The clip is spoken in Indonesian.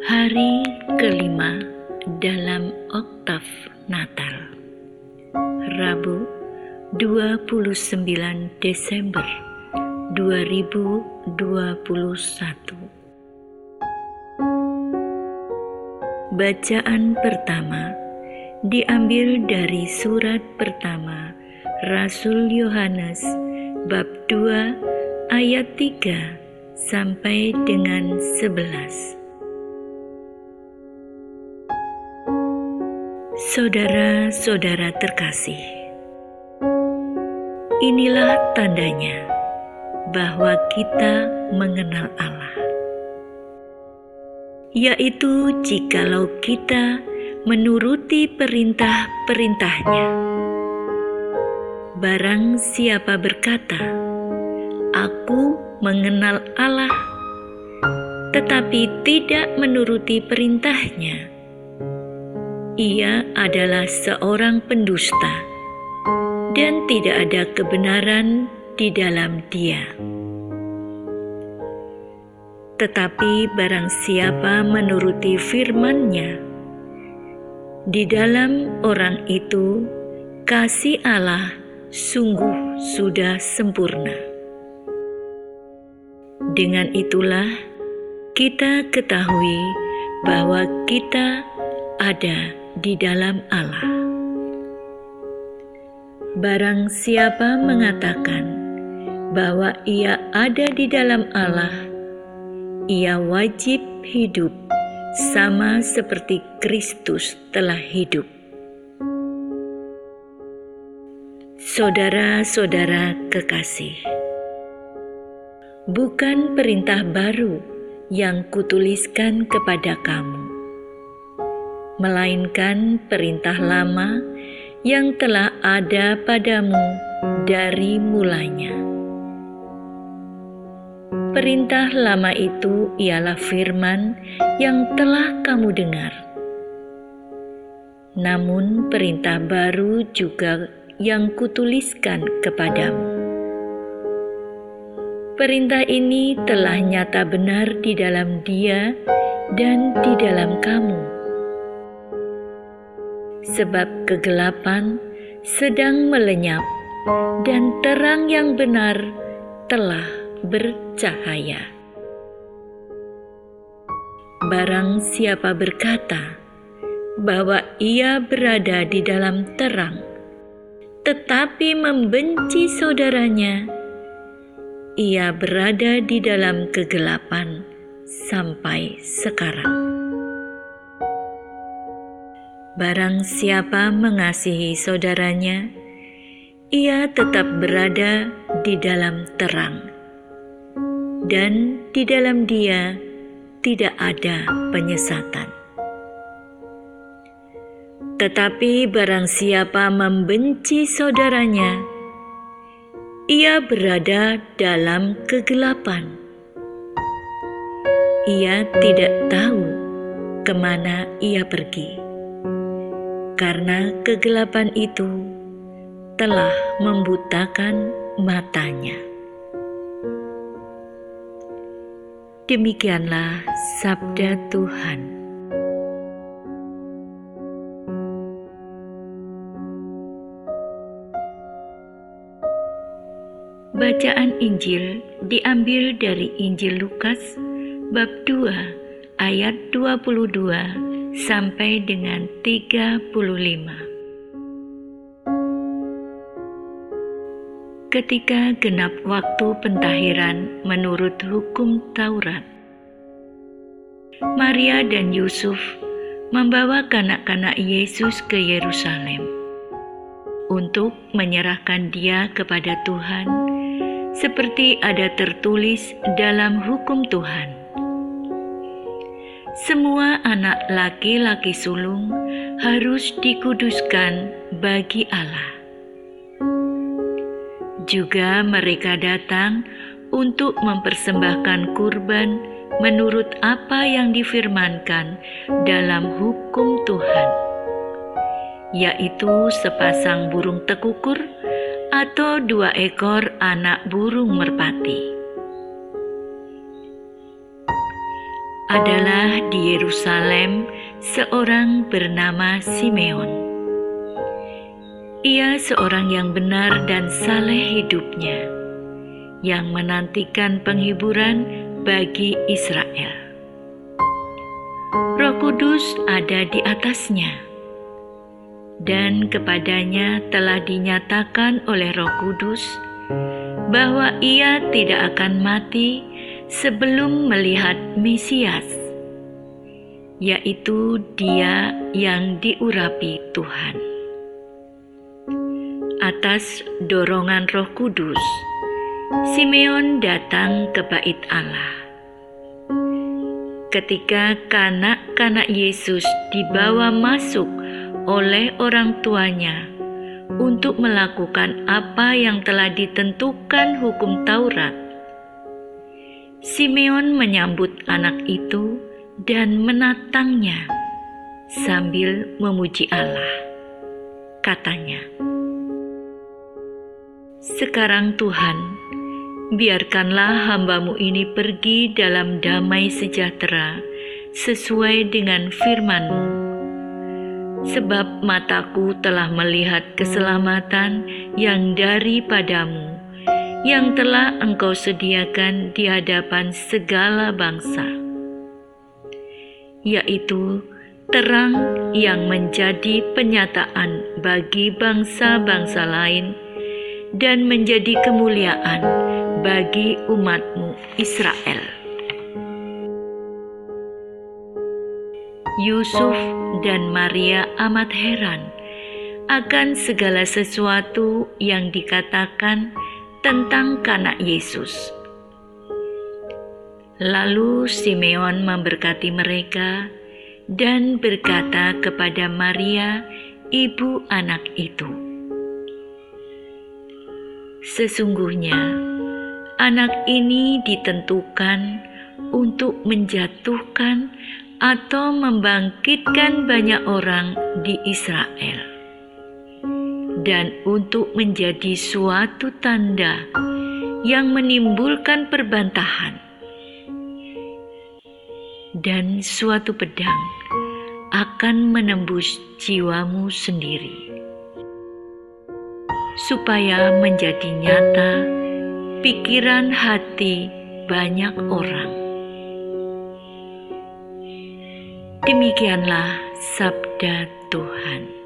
Hari kelima dalam oktav Natal. Rabu 29 Desember 2021 Bacaan pertama diambil dari surat pertama Rasul Yohanes bab 2 ayat 3 sampai dengan 11 Saudara-saudara terkasih, inilah tandanya bahwa kita mengenal Allah, yaitu jikalau kita menuruti perintah-perintahnya. Barang siapa berkata, "Aku mengenal Allah," tetapi tidak menuruti perintahnya, ia adalah seorang pendusta dan tidak ada kebenaran di dalam dia. Tetapi barang siapa menuruti firman-Nya, di dalam orang itu kasih Allah sungguh sudah sempurna. Dengan itulah kita ketahui bahwa kita ada di dalam Allah. Barang siapa mengatakan bahwa ia ada di dalam Allah, ia wajib hidup sama seperti Kristus telah hidup. Saudara-saudara kekasih, bukan perintah baru yang kutuliskan kepada kamu melainkan perintah lama yang telah ada padamu dari mulanya. Perintah lama itu ialah firman yang telah kamu dengar. Namun, perintah baru juga yang kutuliskan kepadamu. Perintah ini telah nyata benar di dalam Dia dan di dalam kamu sebab kegelapan sedang melenyap dan terang yang benar telah bercahaya. Barang siapa berkata bahwa ia berada di dalam terang, tetapi membenci saudaranya, ia berada di dalam kegelapan sampai sekarang. Barang siapa mengasihi saudaranya, ia tetap berada di dalam terang, dan di dalam dia tidak ada penyesatan. Tetapi barang siapa membenci saudaranya, ia berada dalam kegelapan. Ia tidak tahu ke mana ia pergi karena kegelapan itu telah membutakan matanya. Demikianlah sabda Tuhan. Bacaan Injil diambil dari Injil Lukas bab 2 ayat 22 sampai dengan 35. Ketika genap waktu pentahiran menurut hukum Taurat, Maria dan Yusuf membawa kanak-kanak Yesus ke Yerusalem untuk menyerahkan dia kepada Tuhan seperti ada tertulis dalam hukum Tuhan semua anak laki-laki sulung harus dikuduskan bagi Allah. Juga mereka datang untuk mempersembahkan kurban menurut apa yang difirmankan dalam hukum Tuhan, yaitu sepasang burung tekukur atau dua ekor anak burung merpati. Adalah di Yerusalem seorang bernama Simeon. Ia seorang yang benar dan saleh hidupnya, yang menantikan penghiburan bagi Israel. Roh Kudus ada di atasnya, dan kepadanya telah dinyatakan oleh Roh Kudus bahwa ia tidak akan mati sebelum melihat Mesias, yaitu Dia yang diurapi Tuhan. Atas dorongan Roh Kudus, Simeon datang ke Bait Allah. Ketika kanak-kanak Yesus dibawa masuk oleh orang tuanya untuk melakukan apa yang telah ditentukan hukum Taurat. Simeon menyambut anak itu dan menatangnya sambil memuji Allah. Katanya, "Sekarang Tuhan, biarkanlah hambamu ini pergi dalam damai sejahtera sesuai dengan firman-Mu." sebab mataku telah melihat keselamatan yang daripadamu, yang telah engkau sediakan di hadapan segala bangsa, yaitu terang yang menjadi penyataan bagi bangsa-bangsa lain dan menjadi kemuliaan bagi umatmu Israel. Yusuf dan Maria amat heran akan segala sesuatu yang dikatakan tentang kanak Yesus. Lalu Simeon memberkati mereka dan berkata kepada Maria, ibu anak itu, "Sesungguhnya anak ini ditentukan untuk menjatuhkan atau membangkitkan banyak orang di Israel, dan untuk menjadi suatu tanda yang menimbulkan perbantahan, dan suatu pedang akan menembus jiwamu sendiri, supaya menjadi nyata pikiran hati banyak orang Demikianlah sabda Tuhan.